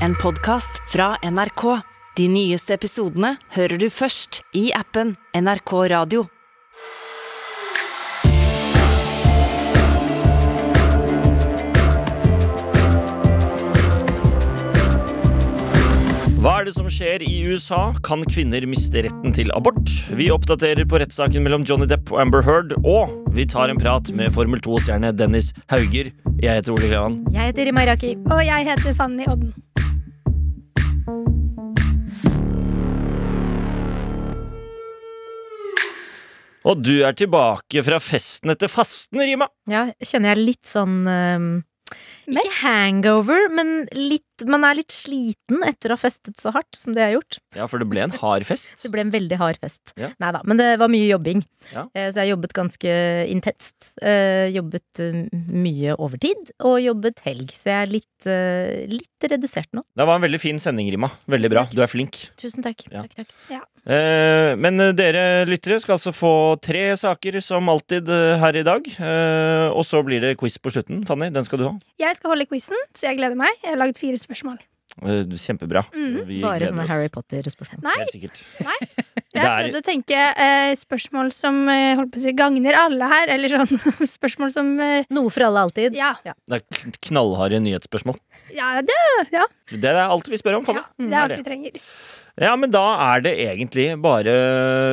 en podkast fra NRK. De nyeste episodene hører du først i appen NRK Radio. Hva er det som skjer i USA? Kan kvinner miste retten til abort? Vi oppdaterer på rettssaken mellom Johnny Depp og Amber Heard. Og vi tar en prat med Formel 2-stjerne Dennis Hauger. Jeg heter Ole Klevan. Jeg heter Imaraki. Og jeg heter Fanny Odden. Og du er tilbake fra festen etter fasten, Rima. Ja, kjenner jeg litt sånn ehm, Ikke hangover, men litt Man er litt sliten etter å ha festet så hardt som det jeg har gjort. Ja, for det ble en hard fest. Det ble en veldig hard fest. Ja. Nei da, men det var mye jobbing. Ja. Eh, Så jeg jobbet ganske intenst. Eh, Jobbet eh, mye overtid, og jobbet helg. Så jeg er litt, litt redusert nå. Det var en veldig fin sending, Rima. Veldig bra. Du er flink. Tusen takk. Ja. takk, takk. Eh, men dere lyttere skal altså få tre saker som alltid her i dag. Eh, og så blir det quiz på slutten. Fanny, den skal du ha. Jeg skal holde quizen, så jeg gleder meg. Jeg har laget fire spørsmål. Eh, kjempebra. Mm. Vi Bare sånne oss. Harry Potter-spørsmål. Nei, Helt sikkert. jeg prøvde har prøvd å tenke eh, spørsmål som eh, si, gagner alle her. Eller sånn spørsmål som eh, Noe for alle, alltid. Ja, Det er knallharde nyhetsspørsmål. ja, det, ja, Det er alt vi spør om. Ja, det er alt vi trenger. Ja, men da er det egentlig bare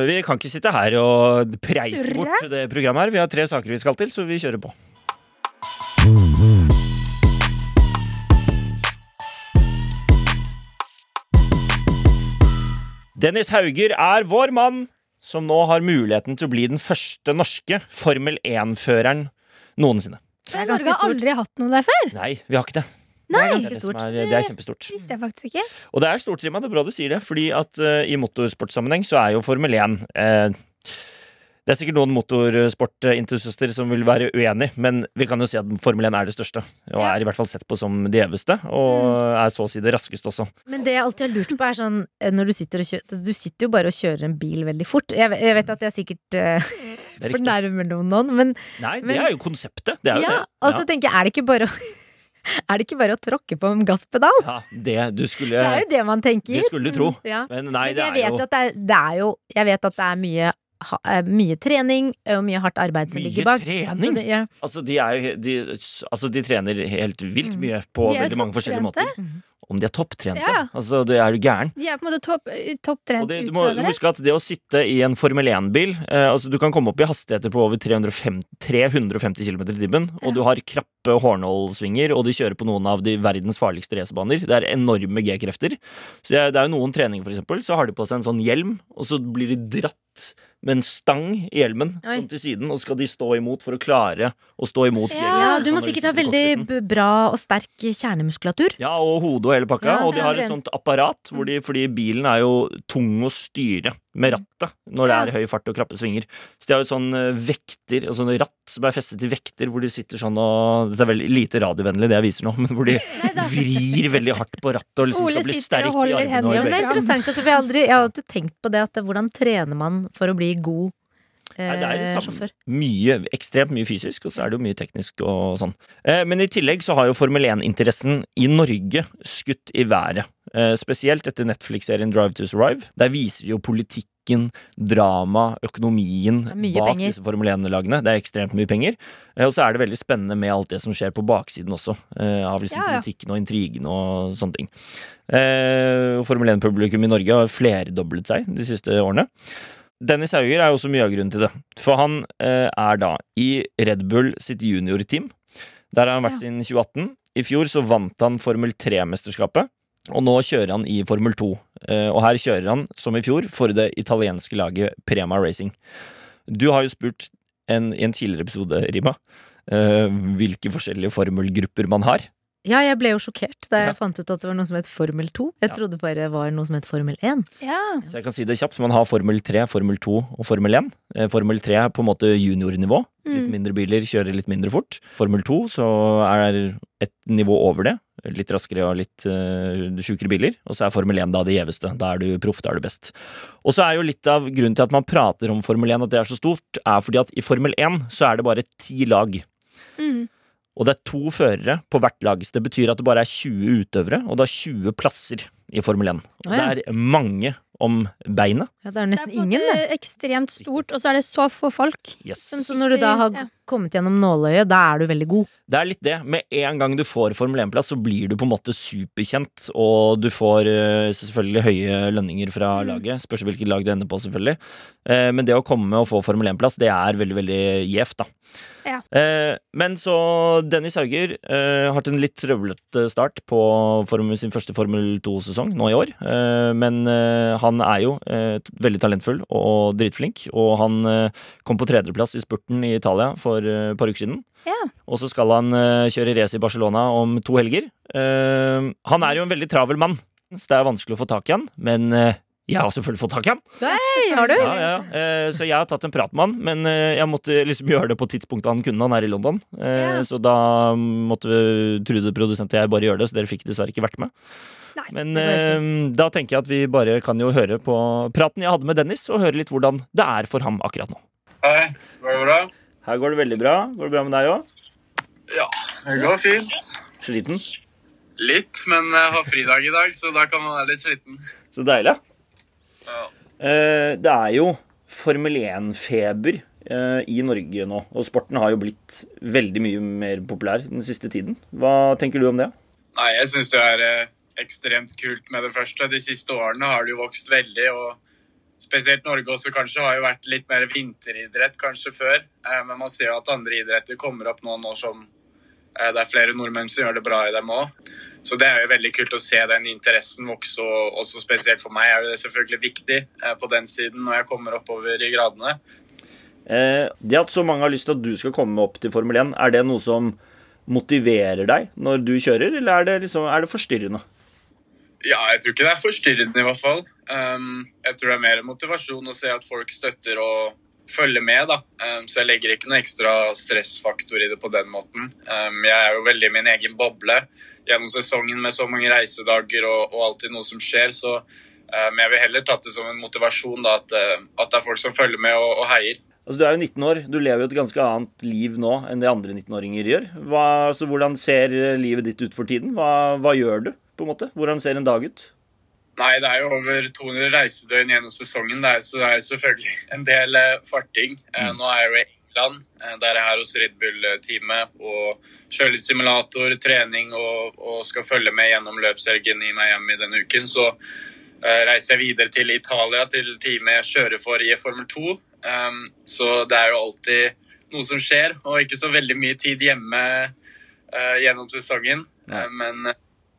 Vi kan ikke sitte her og preike bort det programmet her. Vi har tre saker vi skal til, så vi kjører på. Dennis Hauger er vår mann som nå har muligheten til å bli den første norske Formel 1-føreren noensinne. Det er Men Norge har aldri hatt noe der før. Nei, vi har ikke det. Det er Det er, det er, det er kjempestort. visste jeg faktisk ikke. Og det er stort, Rima. Det er bra du sier det. Fordi at uh, i motorsportsammenheng så er jo Formel 1 eh, Det er sikkert noen motorsportentusiaster som vil være uenig, men vi kan jo si at Formel 1 er det største. Og er i hvert fall sett på som det gjeveste, og er så å si det raskeste også. Men det jeg alltid har lurt på, er sånn eh, når du sitter og kjører Du sitter jo bare og kjører en bil veldig fort. Jeg, jeg vet at jeg sikkert uh, er fornærmer noen, men Nei, det Men- er jo konseptet. Det er jo ja, det. og så tenker jeg, er det ikke bare å Er det ikke bare å tråkke på en gasspedal? ja, det du skulle Det er jo det man tenker. Det skulle du tro. Ja. Men nei, Men det er vet jo at det er, det er jo Jeg vet at det er mye, mye trening og mye hardt arbeid som Mye ligger bak. Mye trening? Det, ja. Altså, de er jo de, altså, de trener helt vilt mye på veldig mange forskjellige måter. Om de er topptrente? Ja. Altså, det er jo gæren. De er på en måte topp- Og topptrent det, du må huske at det å sitte i en Formel 1-bil eh, Altså Du kan komme opp i hastigheter på over 350, 350 km i timen, og du har krappe hårnålsvinger, og de kjører på noen av de verdens farligste racerbaner. Det er enorme G-krefter. Så Det er jo noen treninger, for eksempel, så har de på seg en sånn hjelm, og så blir de dratt med en stang i hjelmen Oi. sånn til siden, og så skal de stå imot for å klare å stå imot Ja, ja, du sånn må når sikkert ha veldig bra og sterk kjernemuskulatur. Ja, og hodet og hele pakka. Ja, og de har et sånt apparat, de, fordi bilen er jo tung å styre med rattet når det er høy fart og krappe svinger. Så de har jo sånn eh, vekter, og sånn ratt som er festet til vekter, hvor de sitter sånn og Dette er veldig lite radiovennlig, det jeg viser nå, men hvor de vrir veldig hardt på rattet og liksom Ole skal bli sterk i armene men det er interessant, altså, for jeg, har aldri, jeg har alltid tenkt på det at det- hvordan trener man for å bli god eh, Nei, det er samme. Mye, ekstremt mye fysisk, og så er det jo mye teknisk og sånn. Eh, men i tillegg så har jo Formel 1-interessen i Norge skutt i været. Eh, spesielt etter Netflix-serien Drive to Survive. Der viser jo politikken, drama, økonomien bak penger. disse Formel 1-lagene. Det er ekstremt mye penger. Eh, og så er det veldig spennende med alt det som skjer på baksiden også. Eh, av liksom Ja, ja. politikken og intrigen og sånne ting. Formel 1-publikum i Norge har flerdoblet seg de siste årene. Dennis Hauger er jo også mye av grunnen til det. For han er da i Red Bull sitt juniorteam. Der har han vært Ja. siden 2018. I fjor så vant han Formel 3-mesterskapet. Og nå kjører han i Formel 2. Eh, og her kjører han, som i fjor, for det italienske laget Prema Racing. Du har jo spurt en, i en tidligere episode, Rima, eh, hvilke forskjellige formelgrupper man har. Ja, jeg ble jo sjokkert da jeg Ja. fant ut at det var noe som het Formel 2. Jeg Ja. trodde bare det var noe som het Formel 1. Ja. Så jeg kan si det kjapt. Man har Formel 3, Formel 2 og Formel 1. Eh, Formel 3 er på en måte juniornivå. Litt Mm. mindre biler, kjører litt mindre fort. Formel 2 så er et nivå over det. Litt raskere og litt uh, sjukere biler. Og så er Formel 1 da det gjeveste. Da er du proff, da er du best. Og så er jo litt av grunnen til at man prater om Formel 1 at det er så stort, er fordi at i Formel 1 så er det bare ti lag. Mm. Og det er to førere på hvert lag. Så det betyr at det bare er 20 utøvere, og det er 20 plasser i Formel 1. Og ja. det er mange om beinet. Ja, det er Det er nesten ingen, det. måte ekstremt stort, og så er det så få folk. Yes. Som Så når du da har Ja. Kommet gjennom nåløyet, da er du veldig god. Det er litt det. Med en gang du får Formel 1-plass, så blir du på en måte superkjent, og du får eh, selvfølgelig høye lønninger fra Mm. laget. Spørs hvilket lag du ender på, selvfølgelig. Eh, Men det å komme og få Formel 1-plass, det er veldig, veldig gjevt, da. Ja. Eh, Men så Dennis Hauger har hatt en litt trøblete start på sin første Formel 2-sesong nå i år. Men han er jo veldig talentfull og dritflink, og han kom på tredjeplass i spurten i Italia for eh, et par uker siden. Ja. Og så skal han eh, kjøre race i Barcelona om to helger. Eh, han er jo en veldig travel mann, så det er vanskelig å få tak i han. Men jeg har selvfølgelig fått tak i han. Hei, har du? Ja, ja. Eh, så jeg har tatt en prat med han, men jeg måtte liksom gjøre det på tidspunktet han kunne. Han er i London. Eh, Ja. Så da måtte Trude, produsent og jeg, bare gjøre det, så dere fikk dessverre ikke vært med. Nei, Men eh, da tenker jeg at vi bare kan jo høre på praten jeg hadde med Dennis, og høre litt hvordan det er for ham akkurat nå. Hei, går det bra? Her går det veldig bra. Går det bra med deg òg? Ja, det går fint. Sliten? Litt, men jeg har fridag i dag, så da kan man være litt sliten. Så deilig. Ja. Eh, det er jo Formel 1-feber eh, i Norge nå, og sporten har jo blitt veldig mye mer populær den siste tiden. Hva tenker du om det? Nei, jeg syns det er eh, ekstremt kult med det første. De siste årene har det jo vokst veldig, og spesielt Norge også kanskje har jo vært litt mer vinteridrett kanskje før. Eh, men man ser jo at andre idretter kommer opp nå, nå som eh, det er flere nordmenn som gjør det bra i dem òg. Så det er jo veldig kult å se den interessen vokse, og også spesielt for meg er det selvfølgelig viktig eh, på den siden når jeg kommer oppover i gradene. Det at så mange har lyst til at du skal komme opp til Formel 1, er det noe som motiverer deg når du kjører, eller er det, liksom, er det forstyrrende? Ja, jeg tror ikke det er forstyrrende i hvert fall. Um, jeg tror det er mer motivasjon å se at folk støtter og følger med. da. Um, så jeg legger ikke noe ekstra stressfaktor i det på den måten. Um, jeg er jo veldig i min egen boble gjennom sesongen med så mange reisedager og, og alltid noe som skjer. Så um, jeg vil heller tatt det som en motivasjon da, at, uh, at det er folk som følger med og, og heier. Altså, du er jo 19 år, du lever jo et ganske annet liv nå enn det andre 19-åringer gjør. Hva, så hvordan ser livet ditt ut for tiden? Hva, hva gjør du, på en måte? Hvordan ser en dag ut? Nei, det er jo over 200 reisedøgn gjennom sesongen, det er, så det er selvfølgelig en del eh, farting. Mm. nå er jeg jo i England, eh, der jeg er hos Red Bull-teamet og kjører litt simulator, trening og, og skal følge med gjennom løpshelgen i Miami denne uken. Så eh, reiser jeg videre til Italia, til teamet jeg kjører for i Formel 2. Um, så det er jo alltid noe som skjer, og ikke så veldig mye tid hjemme eh, gjennom sesongen. Eh, men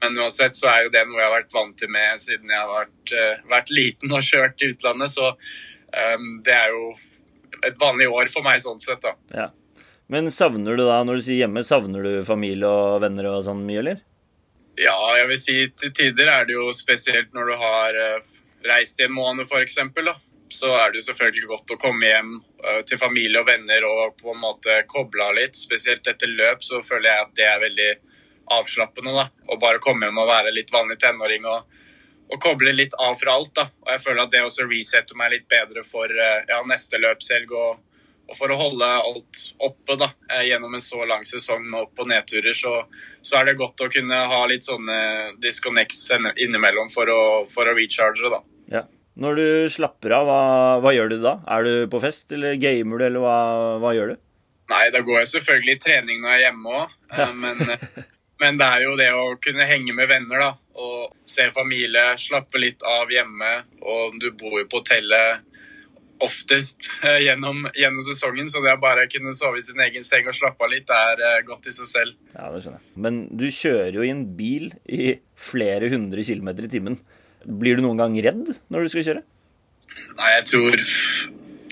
men uansett så er jo det noe jeg har vært vant til med siden jeg har vært, uh, vært liten og kjørt til utlandet. Så um, det er jo et vanlig år for meg sånn sett, da. Ja. Men savner du da, når du sier hjemme, savner du familie og venner og sånn mye, eller? Ja, jeg vil si til tider er det jo spesielt når du har uh, reist i en måned f.eks. Så er det jo selvfølgelig godt å komme hjem uh, til familie og venner og på en måte koble av litt. Spesielt etter løp så føler jeg at det er veldig avslappende. da. Å bare komme hjem og være litt vanlig tenåring og, og koble litt av fra alt. da. Og jeg føler at det også resetter meg litt bedre for eh, ja, neste løpshelg. og og for å holde alt oppe da, eh, gjennom en så lang sesong med opp- og nedturer, så, så er det godt å kunne ha litt sånne disconnects innimellom for å, for å recharge. da. Ja. Når du slapper av, hva, hva gjør du da? Er du på fest, eller gamer du, eller hva, hva gjør du? Nei, da går jeg selvfølgelig i trening når jeg er hjemme òg, men, men det er jo det å kunne henge med venner da, og se familie, slappe litt av hjemme. Og du bor jo på hotellet oftest eh, gjennom, gjennom sesongen, så det å bare kunne sove i sin egen seng og slappe av litt, det er eh, godt i seg selv. Ja, det skjønner jeg. Men du kjører jo i en bil i flere hundre kilometer i timen. Blir du noen gang redd når du skal kjøre? Nei, jeg tror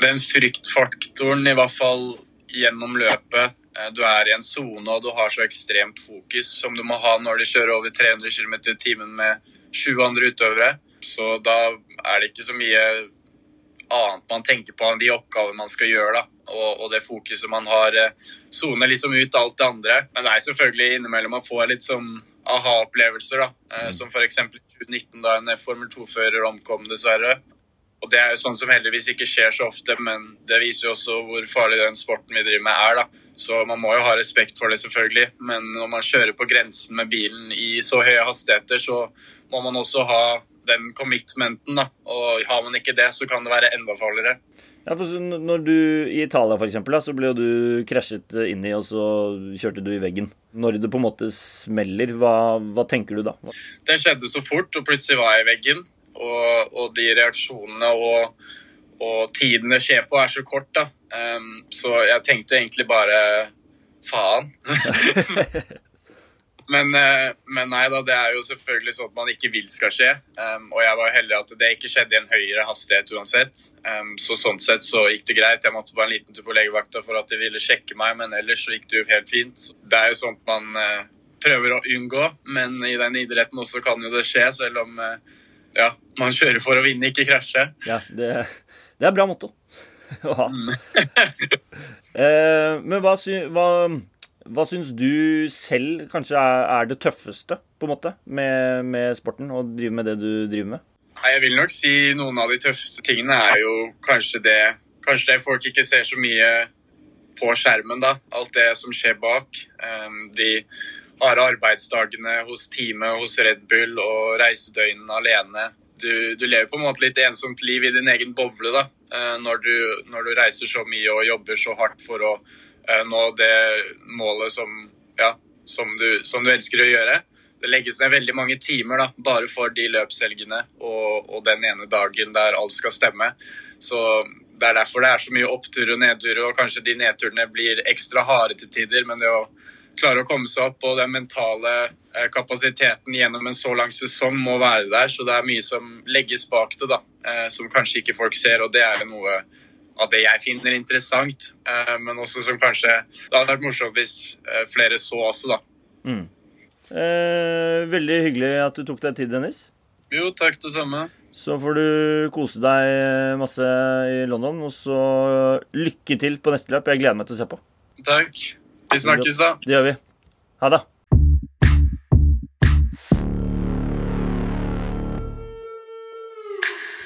den fryktfaktoren, i hvert fall gjennom løpet Du er i en sone, og du har så ekstremt fokus som du må ha når du kjører over 300 km i timen med sju andre utøvere. Så da er det ikke så mye annet man tenker på enn de oppgavene man skal gjøre. da, Og, og det fokuset man har. eh, Soner liksom ut alt det andre. Men det er selvfølgelig innimellom man får litt sånn aha-opplevelser. da, eh, Som f.eks. i 2019, da en Formel 2-fører omkom, dessverre. Og det er jo sånn som heldigvis ikke skjer så ofte, men det viser jo også hvor farlig den sporten vi driver med er. da. Så man må jo ha respekt for det, selvfølgelig. Men når man kjører på grensen med bilen i så høye hastigheter, så må man også ha den commitmenten. da. Og har man ikke det, så kan det være enda farligere. Ja, for når du, I Italia for eksempel, så ble du krasjet inn i, og så kjørte du i veggen. Når det på en måte smeller, hva, hva tenker du da? Det skjedde så fort, og plutselig var jeg i veggen. Og, og de reaksjonene og, og tiden det skjer på, er så kort, da. Um, så jeg tenkte egentlig bare faen. men, eh, men nei da, det er jo selvfølgelig sånn at man ikke vil skal skje. Um, og jeg var heldig at det ikke skjedde i en høyere hastighet uansett. Um, så sånn sett så gikk det greit. Jeg måtte bare en liten tur på legevakta for at de ville sjekke meg, men ellers så gikk det jo helt fint. Det er jo sånt man uh, prøver å unngå, men i den idretten også kan jo det skje, selv om eh, ja, man kjører for å vinne, ikke krasje. Ja, det, det er bra motto å ha. eh, men hva, sy, hva, hva syns du selv kanskje er, er det tøffeste på en måte med, med sporten? Å drive med det du driver med? Jeg vil nok si noen av de tøffeste tingene er jo kanskje det Kanskje det folk ikke ser så mye på skjermen, da. Alt det som skjer bak. De harde arbeidsdagene hos teamet, hos Red Bull og reisedøgnene alene. Du, du lever på en måte litt ensomt liv i din egen boble da, eh, når du, når du reiser så mye og jobber så hardt for å eh, nå det målet som, ja, som, du, som du elsker å gjøre. Det legges ned veldig mange timer da, bare for de løpshelgene og, og den ene dagen der alt skal stemme. Så Det er derfor det er så mye opptur og nedtur, og kanskje de nedturene blir ekstra harde til tider. Men det å klare å komme seg opp og den mentale eh, kapasiteten gjennom en så lang sesong må være der. Så det er mye som legges bak det, da, eh, som kanskje ikke folk ser. Og det er noe av det jeg finner interessant, eh, men også som kanskje Det hadde vært morsomt hvis flere så også, da. Mm. Eh, veldig hyggelig at du tok deg tid, Dennis. Jo, takk det samme. Så får du kose deg masse i London, og så lykke til på neste løp. Jeg gleder meg til å se på. Takk. Vi snakkes, da. Det gjør vi. Ha det.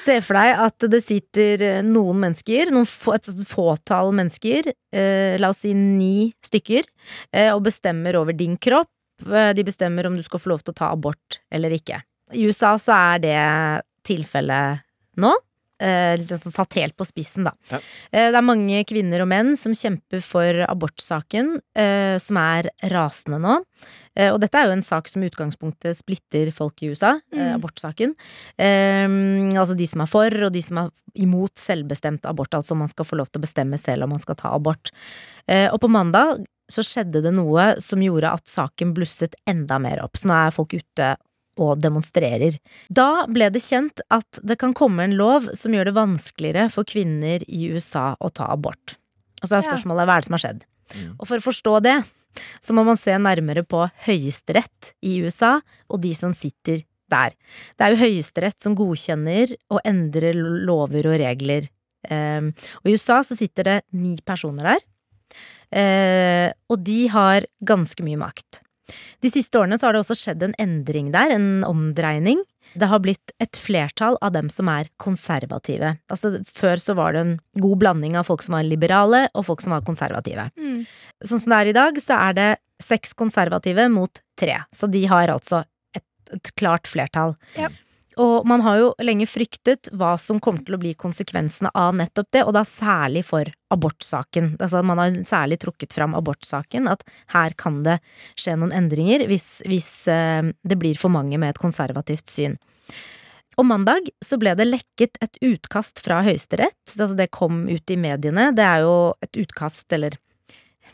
Se for deg at det sitter noen mennesker, noen få, et fåtall mennesker, eh, la oss si ni stykker, eh, og bestemmer over din kropp. Eh, De bestemmer om du skal få lov til å ta abort eller ikke. I USA så er det tilfellet nå. Eh, sånn satt helt på spissen, da. Ja. Eh, det er mange kvinner og menn som kjemper for abortsaken, eh, som er rasende nå. Eh, og dette er jo en sak som i utgangspunktet splitter folk i USA, eh, Mm. abortsaken. Eh, altså de som er for, og de som er imot selvbestemt abort. Altså om man skal få lov til å bestemme selv om man skal ta abort. Eh, og på mandag så skjedde det noe som gjorde at saken blusset enda mer opp. Så nå er folk ute og demonstrerer. Da ble det kjent at det kan komme en lov som gjør det vanskeligere for kvinner i USA å ta abort. Og så er spørsmålet hva er det som har skjedd? Mm. Og for å forstå det, så må man se nærmere på Høyesterett i USA og de som sitter der. Det er jo Høyesterett som godkjenner og endrer lover og regler. Um, og i USA så sitter det ni personer der, eh, og de har ganske mye makt. De siste årene så har det også skjedd en endring der, en omdreining. Det har blitt et flertall av dem som er konservative. Altså Før så var det en god blanding av folk som var liberale og folk som var konservative. Mm. Sånn som det er i dag, så er det seks konservative mot tre. Så de har altså et, et klart flertall. Ja. Og man har jo lenge fryktet hva som kommer til å bli konsekvensene av nettopp det, og da særlig for abortsaken. Altså man har særlig trukket fram abortsaken, at her kan det skje noen endringer hvis, hvis eh, det blir for mange med et konservativt syn. Og mandag så ble det lekket et utkast fra Høyesterett. Altså det kom ut i mediene. Det er jo et utkast, eller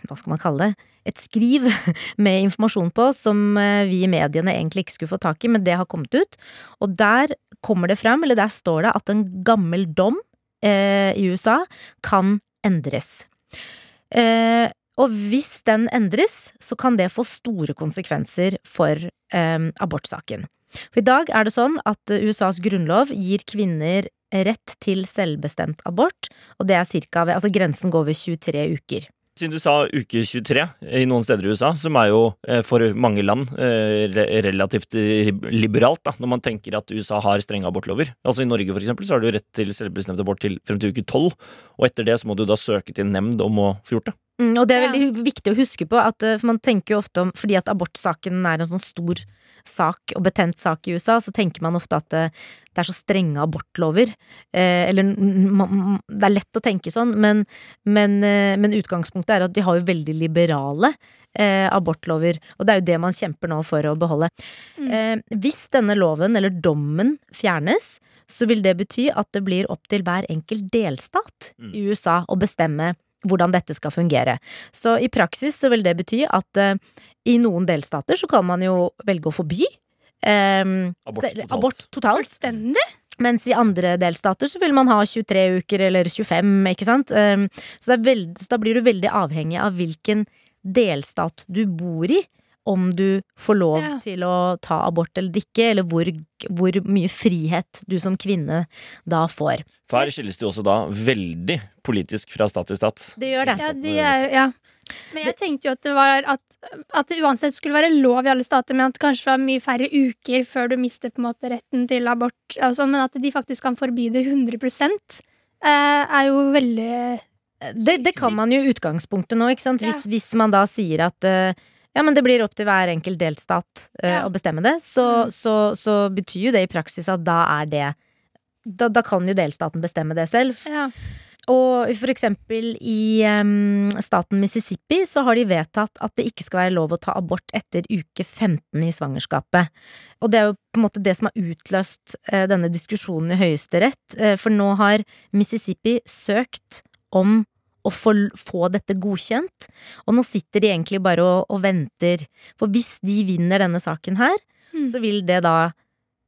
hva skal man kalle det, et skriv med informasjon på som eh, vi i mediene egentlig ikke skulle få tak i, men det har kommet ut. Og der kommer det frem, eller der står det at en gammel dom eh, i USA kan endres. Eh, og hvis den endres, så kan det få store konsekvenser for eh, abortsaken. For i dag er det sånn at eh, USAs grunnlov gir kvinner rett til selvbestemt abort, og det er cirka ved Altså grensen går ved 23 uker. Siden du sa uke 23 i noen steder i USA, som er jo eh, for mange land eh, relativt eh, liberalt, da, når man tenker at USA har strenge abortlover. Altså I Norge for eksempel, så har du rett til selvbestemt abort til, frem til uke 12, og etter det så må du da søke til nemnd om å få gjort det. Mm, og det er veldig ja. viktig å huske på, at, eh, for man tenker jo ofte om Fordi at abortsaken er en sånn stor sak og betent sak i USA, så tenker man ofte at det, det er så strenge abortlover. Eh, eller man, Det er lett å tenke sånn, men, men, eh, men utgangspunktet er at de har jo veldig liberale eh, abortlover. Og det er jo det man kjemper nå for å beholde. Mm. Eh, hvis denne loven, eller dommen, fjernes, så vil det bety at det blir opp til hver enkelt delstat Mm. i USA å bestemme hvordan dette skal fungere. Så i praksis så vil det bety at eh, i noen delstater så kan man jo velge å forby eh, Abort totalt. abort totalt. Fullstendig. Mens i andre delstater så vil man ha 23 uker eller 25, ikke sant. Um, så, det er veld, så da blir du veldig avhengig av hvilken delstat du bor i. Om du får lov Ja. til å ta abort eller ikke, eller hvor, hvor mye frihet du som kvinne da får. For her skilles det jo også da veldig politisk fra stat til stat. Det gjør det. Ja, de er, ja. Men jeg tenkte jo at det, var at, at det uansett skulle være lov i alle stater, men at det kanskje var mye færre uker før du mister på en måte retten til abort. og sånn, men at de faktisk kan forby det 100 eh, er jo veldig det, det kan man jo i utgangspunktet nå, ikke sant? Ja. Hvis, hvis man da sier at eh, ja, men det blir opp til hver enkelt delstat uh, å bestemme det, så, Mm. så, så betyr jo det i praksis at da er det da, da kan jo delstaten bestemme det selv. Ja. Og for eksempel i um, staten Mississippi så har de vedtatt at det ikke skal være lov å ta abort etter uke 15 i svangerskapet. Og det er jo på en måte det som har utløst uh, denne diskusjonen i Høyesterett, uh, for nå har Mississippi søkt om å få, få dette godkjent, og nå sitter de egentlig bare og, og venter. For hvis de vinner denne saken her, Mm. så vil det da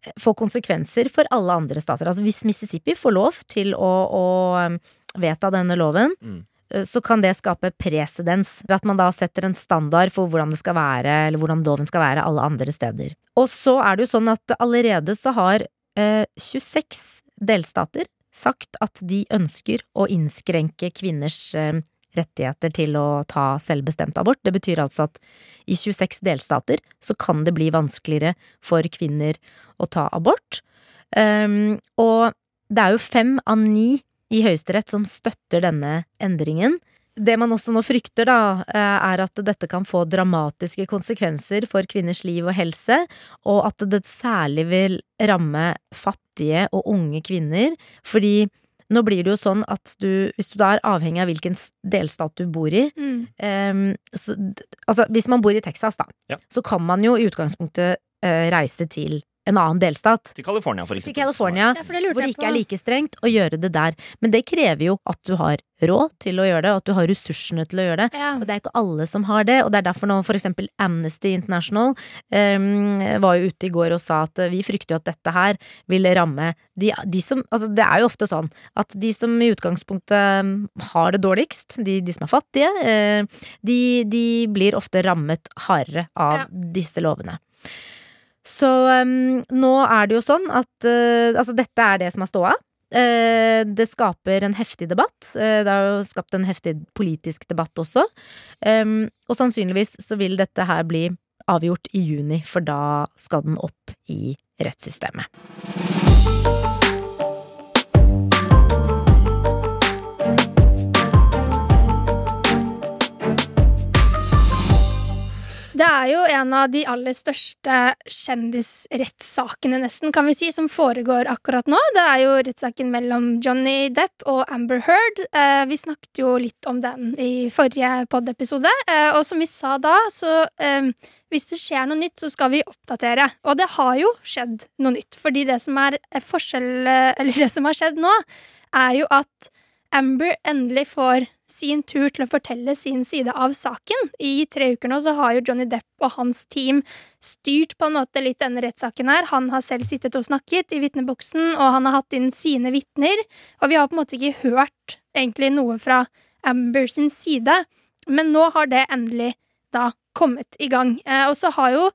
eh, få konsekvenser for alle andre stater. Altså hvis Mississippi får lov til å, å um, vedta denne loven, Mm. så kan det skape presedens. At man da setter en standard for hvordan det skal være, eller hvordan loven skal være alle andre steder. Og så er det jo sånn at allerede så har eh, 26 delstater sagt at de ønsker å innskrenke kvinners eh, rettigheter til å ta selvbestemt abort. Det betyr altså at i 26 delstater så kan det bli vanskeligere for kvinner å ta abort. Um, og det er jo fem av ni i Høyesterett som støtter denne endringen. Det man også nå frykter, da, eh, er at dette kan få dramatiske konsekvenser for kvinners liv og helse, og at det særlig vil ramme fattige og unge kvinner, fordi nå blir det jo sånn at du, hvis du da er avhengig av hvilken delstat du bor i, Mm. Ehm, så, altså, hvis man bor i Texas, da, Ja. så kan man jo i utgangspunktet eh, reise til en annen delstat. Til California, for Til eksempel. California, Ja, for det hvor det ikke er like strengt, å gjøre det der. Men det krever jo at du har råd til å gjøre det, og at du har ressursene til å gjøre det. Ja. Og det er ikke alle som har det, og det er derfor nå for eksempel Amnesty International um, var jo ute i går og sa at vi frykter jo at dette her vil ramme de, de som Altså det er jo ofte sånn at de som i utgangspunktet mm, har det dårligst, de, de som er fattige, uh, de, de blir ofte rammet hardere av Ja. disse lovene. Så um, nå er det jo sånn at uh, Altså dette er det som er ståa. Eh, det skaper en heftig debatt. Eh, det har jo skapt en heftig politisk debatt også. Og sannsynligvis så vil dette her bli avgjort i juni, for da skal den opp i rettssystemet. Det er jo en av de aller største kjendisrettssakene, nesten, kan vi si, som foregår akkurat nå. Det er jo rettssaken mellom Johnny Depp og Amber Heard. Eh, vi snakket jo litt om den i forrige pod-episode, eh, og som vi sa da, så eh, hvis det skjer noe nytt, så skal vi oppdatere. Og det har jo skjedd noe nytt, fordi det som er forskjell, eh, eller det som har skjedd nå, er jo at Amber endelig får sin tur til å fortelle sin side av saken. I tre uker nå så har jo Johnny Depp og hans team styrt på en måte litt denne rettssaken her. Han har selv sittet og snakket i vitneboksen, og han har hatt inn sine vitner. Og vi har på en måte ikke hørt egentlig noe fra Amber sin side. Men nå har det endelig da kommet i gang. Eh, og så har jo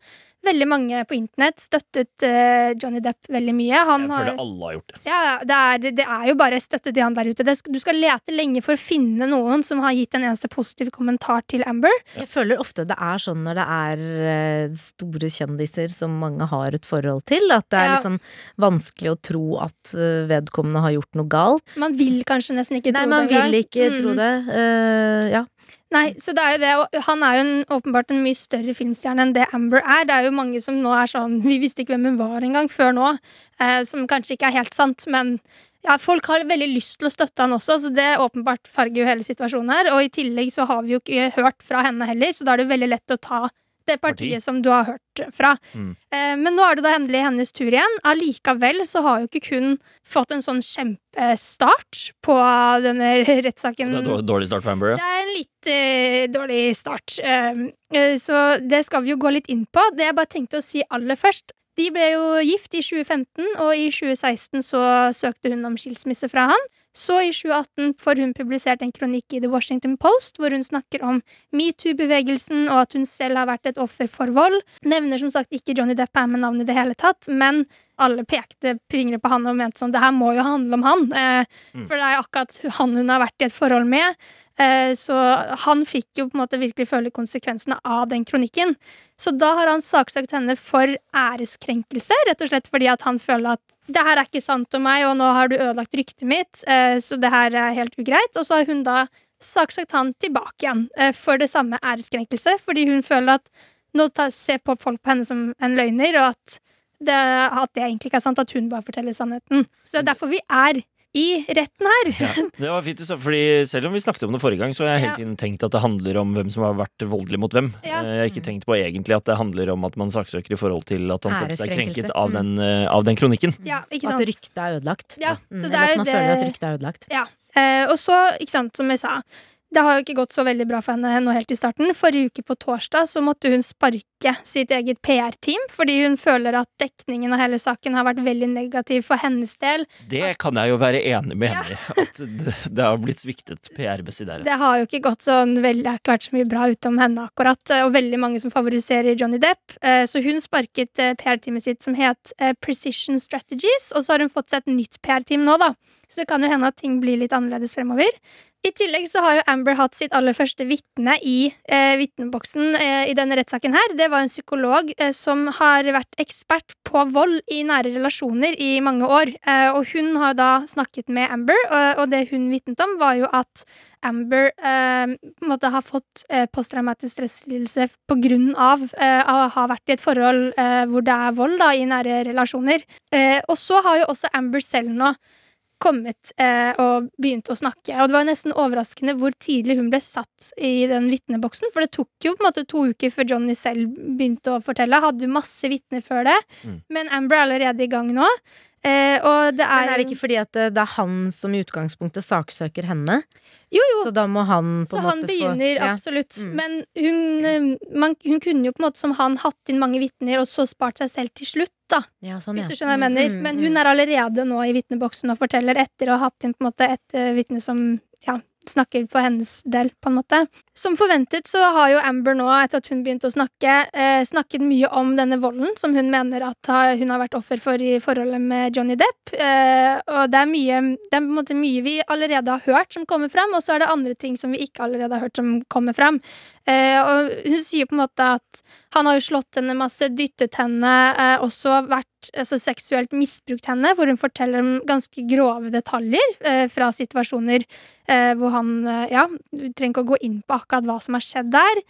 veldig mange på internett støttet uh, Johnny Depp veldig mye. Han Jeg har, føler alle har gjort det. ja, ja, det, er, det er jo bare støtte til han der ute. Det, du skal lete lenge for å finne noen som har gitt en eneste positiv kommentar til Amber. Jeg føler ofte det er sånn når det er eh, store kjendiser som mange har et forhold til, at det er Ja. litt sånn vanskelig å tro at eh, vedkommende har gjort noe galt. Man vil kanskje nesten ikke Nei, tro man det. engang. vil ikke Mm. tro det. Uh, ja. Nei, så det er jo det, og han er jo en, åpenbart en mye større filmstjerne enn det Amber er. Det er jo mange som nå er sånn Vi visste ikke hvem hun var engang før nå. Eh, som kanskje ikke er helt sant, men ja, folk har veldig lyst til å støtte han også, så det åpenbart farger jo hele situasjonen her. Og i tillegg så har vi jo ikke hørt fra henne heller, så da er det veldig lett å ta det partiet Parti. som du har hørt fra. Mm. Eh, men nå er det da endelig hennes tur igjen. Allikevel så har jo ikke hun fått en sånn kjempestart på denne rettssaken. Det er dår- dårlig start for Amber. Det er en litt eh, dårlig start. Um, eh, så det skal vi jo gå litt inn på. Det jeg bare tenkte å si aller først De ble jo gift i 2015, og i 2016 så søkte hun om skilsmisse fra han. Så i 2018 får hun publisert en kronikk i The Washington Post hvor hun snakker om metoo-bevegelsen og at hun selv har vært et offer for vold. Nevner som sagt ikke Johnny Depp er med navn i det hele tatt, men alle pekte fingre på han og mente sånn det her må jo handle om han. Eh, Mm. For det er jo akkurat han hun har vært i et forhold med. Eh, så han fikk jo på en måte virkelig føle konsekvensene av den kronikken. Så da har han saksøkt henne for æreskrenkelse, rett og slett fordi at han føler at det her er ikke sant om meg, og nå har du ødelagt ryktet mitt, eh, så det her er helt ugreit. Og så har hun da saksøkt han tilbake igjen eh, for det samme æreskrenkelse, fordi hun føler at nå tar, ser på folk på henne som en løgner, og at det, at det egentlig ikke er sant, at hun bare forteller sannheten. Så det er derfor vi er i retten her. Ja, det var fint du sa, fordi Selv om vi snakket om det forrige gang, så har jeg hele tiden tenkt at det handler om hvem som har vært voldelig mot hvem. Ja. Eh, Jeg har ikke tenkt på egentlig at det handler om at man saksøker i forhold til at han følte seg krenket av den, eh, av den kronikken. Ja, ikke At ryktet er ødelagt. Ja, Mm, så det Eller er at man det- føler at ryktet er ødelagt. Ja. Eh, og så, ikke sant, som jeg sa det har jo ikke gått så veldig bra for henne nå helt i starten. Forrige uke på torsdag så måtte hun sparke sitt eget PR-team fordi hun føler at dekningen av hele saken har vært veldig negativ for hennes del. Det kan jeg jo være enig med henne i. At det, det har blitt sviktet PR-messig der. Det har jo ikke gått sånn veldig, det har ikke vært så mye bra utom henne akkurat, eh, og veldig mange som favoriserer Johnny Depp. Eh, Så hun sparket eh, PR-teamet sitt som het Precision Strategies, og så har hun fått seg et nytt PR-team nå, da. Så det kan jo hende at ting blir litt annerledes fremover. I tillegg så har jo Amber hatt sitt aller første vitne i eh, vitneboksen eh, i denne rettssaken her. Det var en psykolog eh, som har vært ekspert på vold i nære relasjoner i mange år. Eh, og hun har da snakket med Amber, og, og det hun vitnet om, var jo at Amber eh, måtte ha fått eh, posttraumatisk stresslidelse på grunn av å ha vært i et forhold hvor det er vold da, i nære relasjoner. Og så har jo også Amber selv nå kommet eh, og begynt å snakke. Og det var nesten overraskende hvor tidlig hun ble satt i den vitneboksen. For det tok jo på en måte to uker før Johnny selv begynte å fortelle. Hadde jo masse vitner før det. Mm. Men Amber er allerede i gang nå. Eh, og det er Men er det ikke fordi at eh, det er han som i utgangspunktet saksøker henne? Jo, jo. Så da må han på Så han begynner, få ja. absolutt. Mm. Men hun, eh, man, hun kunne jo på en måte som han hatt inn mange vitner, og så spart seg selv til slutt, da. Ja, sånn, Hvis du skjønner hva jeg Mm, mener. mm, Men mm. hun er allerede nå i vitneboksen og forteller etter å ha hatt inn på en måte et uh, vitne som ja, snakker for hennes del, på en måte. Som forventet så har jo Amber nå, etter at hun begynte å snakke, eh, snakket mye om denne volden som hun mener at hun har vært offer for i forholdet med Johnny Depp. Eh, og det er, mye, det er på en måte mye vi allerede har hørt som kommer fram, og så er det andre ting som vi ikke allerede har hørt som kommer fram. Eh, og hun sier på en måte at han har jo slått henne masse, dyttet henne, eh, også vært altså, seksuelt misbrukt henne, hvor hun forteller om ganske grove detaljer eh, fra situasjoner eh, hvor han eh, Ja, vi trenger ikke å gå inn på akkurat hva som har skjedd der.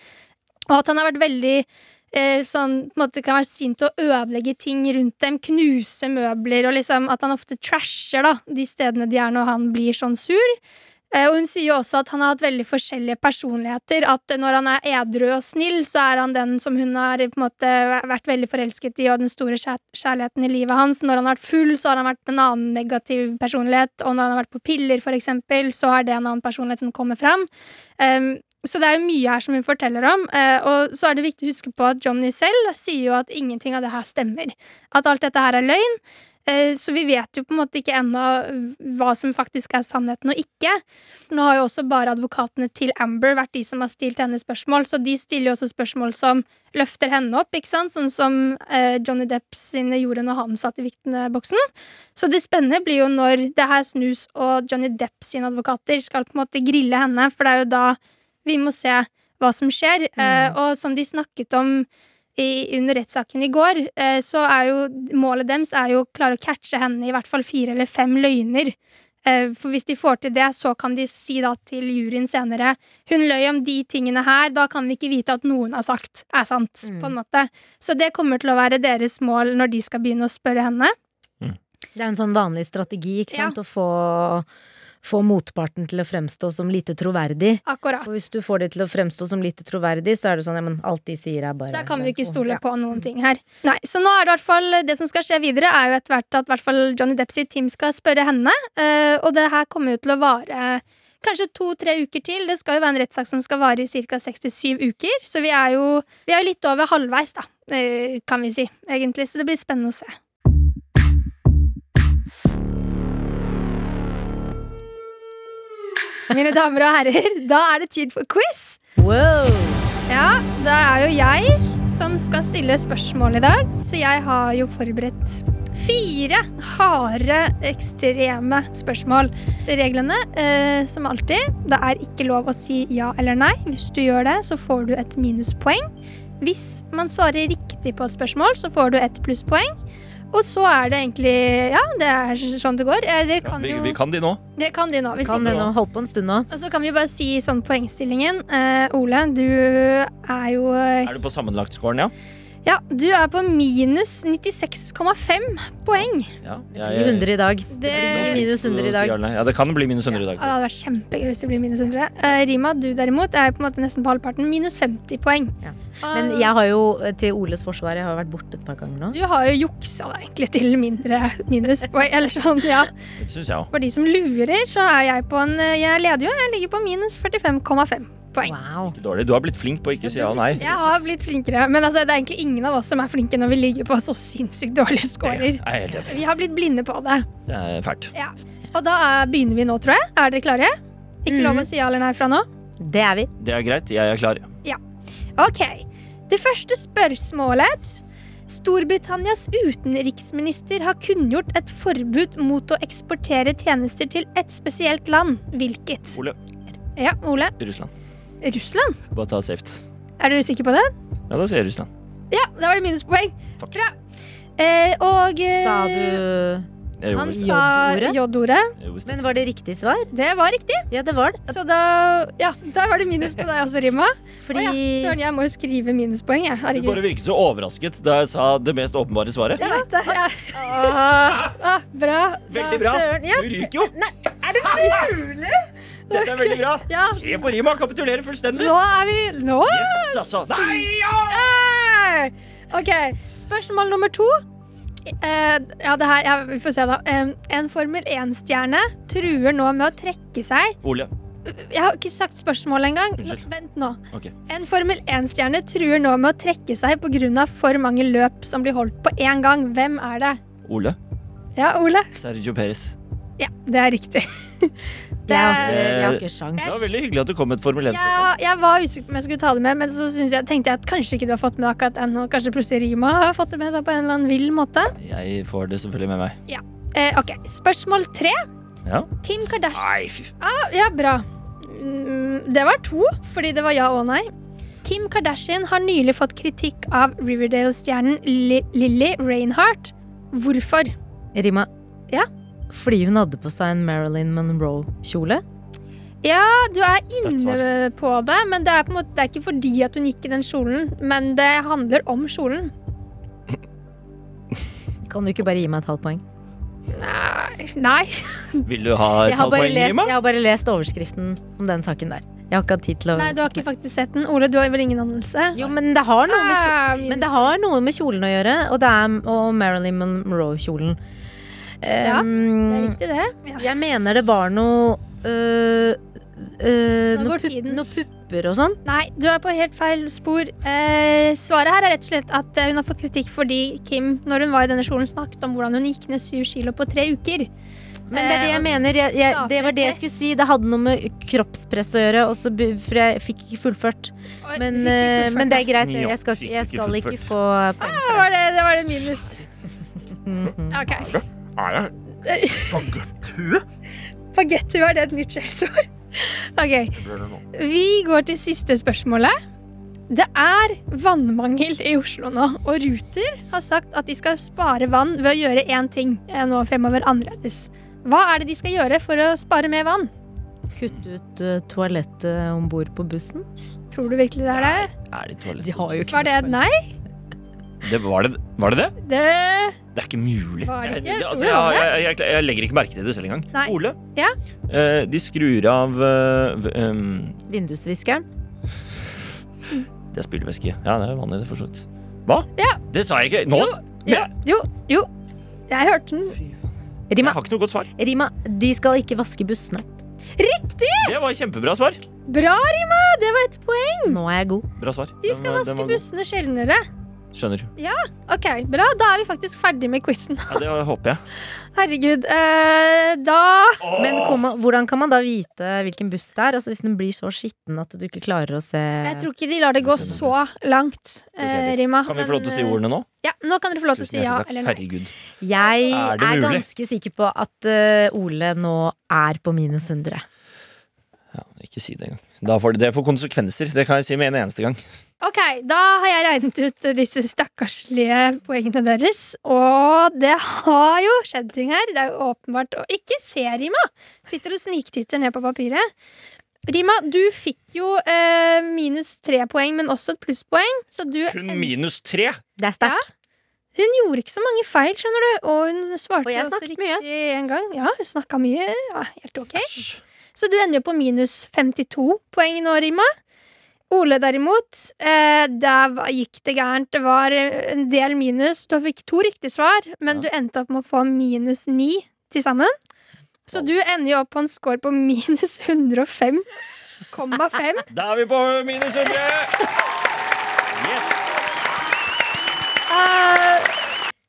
Og at han har vært veldig eh, sånn, på en måte kan være sint og ødelegge ting rundt dem, knuse møbler, og liksom at han ofte trasher da, de stedene de er når han blir sånn sur. Eh, Og hun sier jo også at han har hatt veldig forskjellige personligheter. At når han er edru og snill, så er han den som hun har på en måte vært veldig forelsket i, og den store kjærligheten i livet hans. Når han har vært full, så har han vært en annen negativ personlighet. Og når han har vært på piller, for eksempel, så er det en annen personlighet som kommer fram. Um, så det er jo mye her som hun forteller om. eh, og så er det viktig å huske på at Johnny selv sier jo at ingenting av det her stemmer. At alt dette her er løgn. Eh, Så vi vet jo på en måte ikke ennå hva som faktisk er sannheten og ikke. Nå har jo også bare advokatene til Amber vært de som har stilt henne spørsmål, så de stiller jo også spørsmål som løfter henne opp, ikke sant? Sånn som eh, Johnny Depp sine gjorde når han satt i vikteboksen. Så det spennende blir jo når det her snus og Johnny Depp sine advokater skal på en måte grille henne, for det er jo da vi må se hva som skjer. Mm. og som de snakket om i, under rettssaken i går, eh, så er jo målet deres er jo å klare å catche henne i hvert fall fire eller fem løgner. Eh, for hvis de får til det, så kan de si da til juryen senere Hun løy om de tingene her, da kan vi ikke vite at noen har sagt er sant. Mm. på en måte. Så det kommer til å være deres mål når de skal begynne å spørre henne. Det er en sånn vanlig strategi, ikke Ja. Å få, få motparten til å fremstå som lite troverdig. Akkurat. For hvis du får det til å fremstå som lite troverdig, så er det sånn ja, men alt de sier er bare Da kan vi ikke stole på noen ting her. Nei, Så nå er det i hvert fall det som skal skje videre, er jo etter hvert at hvert fall Johnny Depp sitt team skal spørre henne. eh, og det her kommer jo til å vare kanskje to-tre uker til. Det skal jo være en rettssak som skal vare i ca. 67 uker. Så vi er jo vi er litt over halvveis, da, eh, kan vi si, egentlig. Så det blir spennende å se. Mine damer og herrer, da er det tid for quiz. Wow! Ja, det er jo jeg som skal stille spørsmål i dag, så jeg har jo forberedt fire harde, ekstreme spørsmål. Reglene, eh, som alltid, det er ikke lov å si ja eller nei. Hvis du gjør det, så får du et minuspoeng. Hvis man svarer riktig på et spørsmål, så får du et plusspoeng. Og så er det egentlig Ja, det er sånn det går. Eh, Dere kan Vi, jo vi kan de nå. Dere kan de nå. Vi Kan de nå holdt på en stund nå? og så kan vi bare si sånn poengstillingen. Uh, Ole, du er jo Er du på sammenlagtscoren, ja? Ja, du er på minus 96,5 poeng. ja blir 100 i dag. Det blir minus 100 i dag. Ja, det kan bli minus 100 i Ja, dag. det hadde vært kjempegøy hvis det blir minus 100. Uh, Rima, du derimot er på en måte nesten på halvparten. Minus 50 poeng. Ja. Ah, Men jeg har jo, til Oles forsvar, jeg har vært borte et par ganger nå. Du har jo juksa deg egentlig til mindre minuspoeng. Eller sånn, ja. Det syns jeg òg. For de som lurer, så er jeg på en Jeg leder jo, jeg ligger på minus 45,5 poeng. Wow. Ikke dårlig. Du har blitt flink på å ikke si ja og nei. Jeg har blitt flinkere, men altså, det er egentlig ingen av oss som er flinke når vi ligger på så sinnssykt dårlige scorer. er. Vi har blitt blinde på det. Det er fælt. Ja. Og da er, begynner vi nå, tror jeg. Er dere klare? Ikke lov å si ja eller nei fra nå? Det er vi. Det er greit. Jeg er klar. Ok. Det første spørsmålet. Storbritannias utenriksminister har kunngjort et forbud mot å eksportere tjenester til et spesielt land. Hvilket? Ole. Ja, Ole. Russland. Russland? Bare ta safe. Er dere sikre på det? Ja, da sier jeg Russland. Ja, da var det minuspoeng. Fuck. Bra. Eh, og eh, Sa du Han sa J-ordet? Men var det riktig svar? Det var riktig. Ja, det var det. Så da Ja, der var det minus på deg også, Rima. Fordi Å ja, Søren, jeg må jo skrive minuspoeng, jeg. Du bare virket så overrasket da jeg sa det mest åpenbare svaret. Jeg vet det. Jeg... Ah, bra. Veldig bra. Søren, ja. Du ryker jo. er det mulig? Dette er veldig bra. Ja. Se på Rima, kapitulerer fullstendig. Nå er vi Nå? Yes, altså. Nei, ja! OK. Spørsmål nummer to. Uh, ja, det her, ja, vi får se, da. Eh, en Formel 1-stjerne truer nå med å trekke seg Ole. Jeg har ikke sagt spørsmålet engang. Vent nå. Ok. En Formel 1-stjerne truer nå med å trekke seg pga. for mange løp som blir holdt på én gang. Hvem er det? Ole. Ja, Ole? Sergio Perez. Ja, det er riktig. jeg har ikke, jeg har ikke sjans. Det var veldig hyggelig at du kom med et Formel 1-spørsmål. Ja, jeg var usikker på om jeg skulle ta det med, men så jeg, tenkte jeg at kanskje ikke du har fått med akkurat ennå. kanskje plutselig Rima har fått det med seg på en eller annen vill måte. Jeg får det selvfølgelig med meg. Eh, ok, Spørsmål tre. Ja. Kim Kardashian Nei, ah, Ja, bra. Mm, det var to, fordi det var ja og nei. Kim Kardashian har nylig fått kritikk av Riverdale-stjernen Li Lily Reinhardt. Hvorfor? Rima. Ja? Fordi hun hadde på seg en Marilyn Monroe-kjole. Ja, du er inne på det, men det er, på en måte, det er ikke fordi at hun gikk i den kjolen, men det handler om kjolen. Kan du ikke bare gi meg et halvt poeng? Nei. Vil du ha et halvt poeng, Rima? jeg har bare lest overskriften om den saken der. Jeg har ikke hatt tid til å Nei, du har ikke faktisk sett den. Ole, du har vel ingen anelse? Jo, men det har noe med, kjolen, men det har noe med kjolen å gjøre, og, det er, og Marilyn Monroe-kjolen. Ja, Det er riktig, det. Ja. Jeg mener det var noe øh, øh, Nå noe går pupp- tiden. Noe pupper og sånn? Nei, du er på helt feil spor. Eh, svaret her er rett og slett at eh, hun har fått kritikk fordi Kim, når hun var i denne skolen, snakket om hvordan hun gikk ned syv kilo på tre uker. Men det er det Eh, jeg mener. Jeg, jeg, det var det jeg skulle si. Det hadde noe med kroppspress å gjøre, også, for jeg fikk ikke fullført. Men, ikke eh, fullført men det er greit. Jeg skal, jeg skal ikke få poeng Det var det. det, det var det minus. Ok. Er det? Bagetti, er det et nytt skjellsord? Ok, vi går til siste spørsmålet. Det er vannmangel i Oslo nå, og Ruter har sagt at de skal spare vann ved å gjøre én ting eh, nå fremover annerledes. Hva er det de skal gjøre for å spare mer vann? Kutte ut uh, toalettet om bord på bussen? Tror du virkelig det er det? Er det toalett? De har jo ikke Var det nei? Det, var, det, var det det? Det Det er ikke mulig. Var det ikke? Jeg, Jeg altså, jeg, jeg, jeg, jeg legger ikke merke til det selv engang. Nei. Ole, Ja? eh, de skrur av uh, um, Vindusviskeren? Det er spylevæske. Ja, det er vanlig, det, for så vidt. Hva? Ja. Det sa jeg ikke. Nå! Jo, jo, jo. Jeg hørte den. Jeg har ikke noe godt svar. Rima, de skal ikke vaske bussene. Riktig! Det var kjempebra svar. Bra, Rima! Det var et poeng. Nå er jeg god. Bra svar. De skal var- den vaske bussene sjeldnere. Skjønner. Ja, Ok, bra. Da er vi faktisk ferdig med quizen. Ja, det håper jeg. Herregud. Eh, da Men kom, hvordan kan man da vite hvilken buss det er? Altså Hvis den blir så skitten at du ikke klarer å se Jeg tror ikke de lar det gå så langt, eh, Rima. Kan vi få lov til å si eh, ordene nå? Ja, nå kan dere få lov til å si ja takk. eller nei. Herregud. Jeg Er er, ganske sikker på at uh, Ole nå er på minus 100. Ja, ikke si det engang. Da får det, det får konsekvenser. Det kan jeg si med en eneste gang. Ok, da har jeg regnet ut disse stakkarslige poengene deres. Og det har jo skjedd ting her. Det er jo åpenbart å ikke se, Rima. Sitter og sniktitter ned på papiret. Rima, du fikk jo eh, minus tre poeng, men også et plusspoeng. Så du Kun minus tre! Det er sterkt. Hun gjorde ikke så mange feil, skjønner du. Og hun svarte Og jeg også snakket mye. en gang. Ja, hun snakka mye. Ja, helt ok. Æsj. Så du ender jo på minus 52 poeng nå, Rima. Ole derimot, eh, der gikk det gærent. Det var eh, en del minus. Du fikk to riktige svar, men Ja. du endte opp med å få minus 9 til sammen. Så du ender jo opp på en score på minus 105,5. Da er vi på minus 100! Yes! Eh,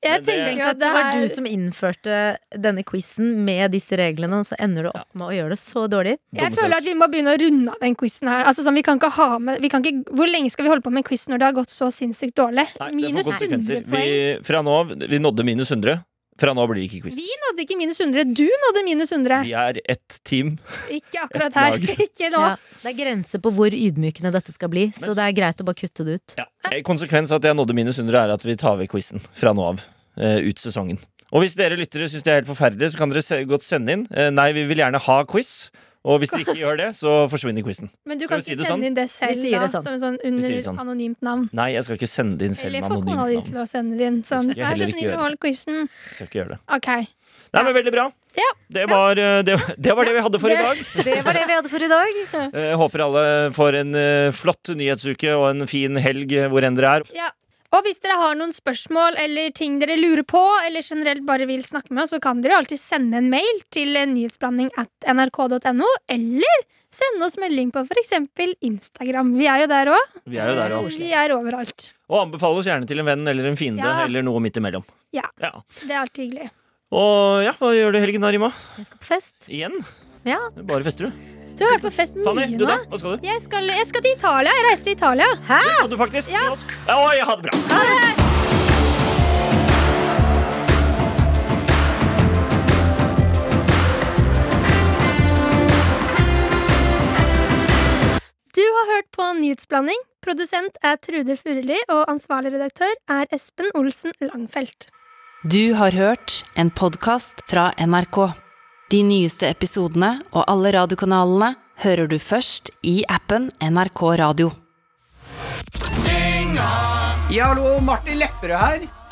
jeg Men det- tenker Tenk jo at at det var du som innførte denne quizen med disse reglene, og så ender du opp med å gjøre det så dårlig. Jeg føler at vi må begynne å runde av den quizen her. Altså, sånn, vi kan ikke ha med, vi kan ikke, hvor lenge skal vi holde på med en quiz når det har gått så sinnssykt dårlig? Nei, minus 100 poeng. Vi, fra nå av, vi nådde minus 100. Fra nå blir det ikke quiz. Vi nådde ikke minus 100. Du nådde minus 100. Vi er ett team. Ikke akkurat her. Ikke nå. Ja, det er grenser på hvor ydmykende dette skal bli, så det er greit å bare kutte det ut. Ja. Konsekvens av at jeg nådde minus 100, er at vi tar ved quizen fra nå av. eh, ut sesongen. Og hvis dere lyttere syns det er helt forferdelig, så kan dere godt sende inn. Eh, nei, vi vil gjerne ha quiz. Og hvis dere ikke gjør det, så forsvinner quizen. Men du Skal kan ikke si sende sånn? inn det selv, Vi da, det sånn. som en sånn under sånn. anonymt navn. Nei, jeg skal ikke sende det inn selv Eller få kona anonymt di navn. til å sende det inn. Sånn, Det skal ikke vær så heller ikke snill, gjøre. hold quizen. Jeg skal ikke gjøre det. Ok. Nei, men Veldig bra. Ja. Det, var, eh, det, det var det vi hadde for i dag. Det var det vi hadde for i dag. Jeg håper alle får en eh, flott nyhetsuke og en fin helg eh, hvor enn dere er. Ja. Og hvis dere har noen spørsmål eller ting dere lurer på, eller generelt bare vil snakke med oss, så kan dere alltid sende en mail til nyhetsblanding at nrk.no, eller sende oss melding på f.eks. Instagram. Vi er jo der òg. Vi er jo der også. Vi er overalt. og anbefale oss gjerne til en venn eller en fiende Ja. eller noe midt imellom. Ja. ja. Det er alltid hyggelig. Og ja, hva gjør du i helgen Rima? Jeg skal på fest. Igjen? Ja. Bare fester du? Du har vært på fest mye du nå. da? Hva skal du? Jeg skal, jeg skal til Italia. Jeg reiser til Italia. Hæ? Det skal du faktisk. Ja. med oss. Oi, ha det bra. Du har hørt på Nyhetsblanding. Produsent er Trude Furuli, og ansvarlig redaktør er Espen Olsen Langfelt. Du har hørt en podkast fra NRK. De nyeste episodene og alle radiokanalene hører du først i appen NRK Radio. Ja, hallo, Martin Lepperød her.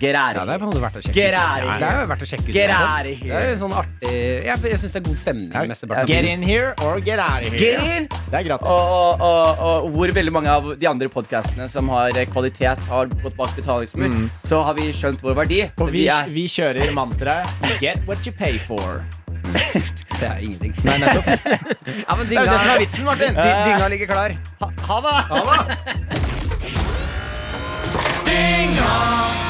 Get out Ja, det er på en måte verdt å sjekke Get ut. Ja, det er jo verdt å sjekke ut. Get. Det er sånn artig Jeg, jeg syns det er god stemning. Ja, Get in here or get out of Get here. in! Det er gratis. Og, og, og, og hvor veldig mange av de andre podkastene som har kvalitet, har gått bak betalingsmur, så har vi skjønt vår verdi. Så Og vi, er vi kjører mantraet Get what you pay for. Det er ingenting. Nei, nettopp. Ja, men Det er jo det som er vitsen, Martin. dy- dynga ligger klar. Ha, ha det!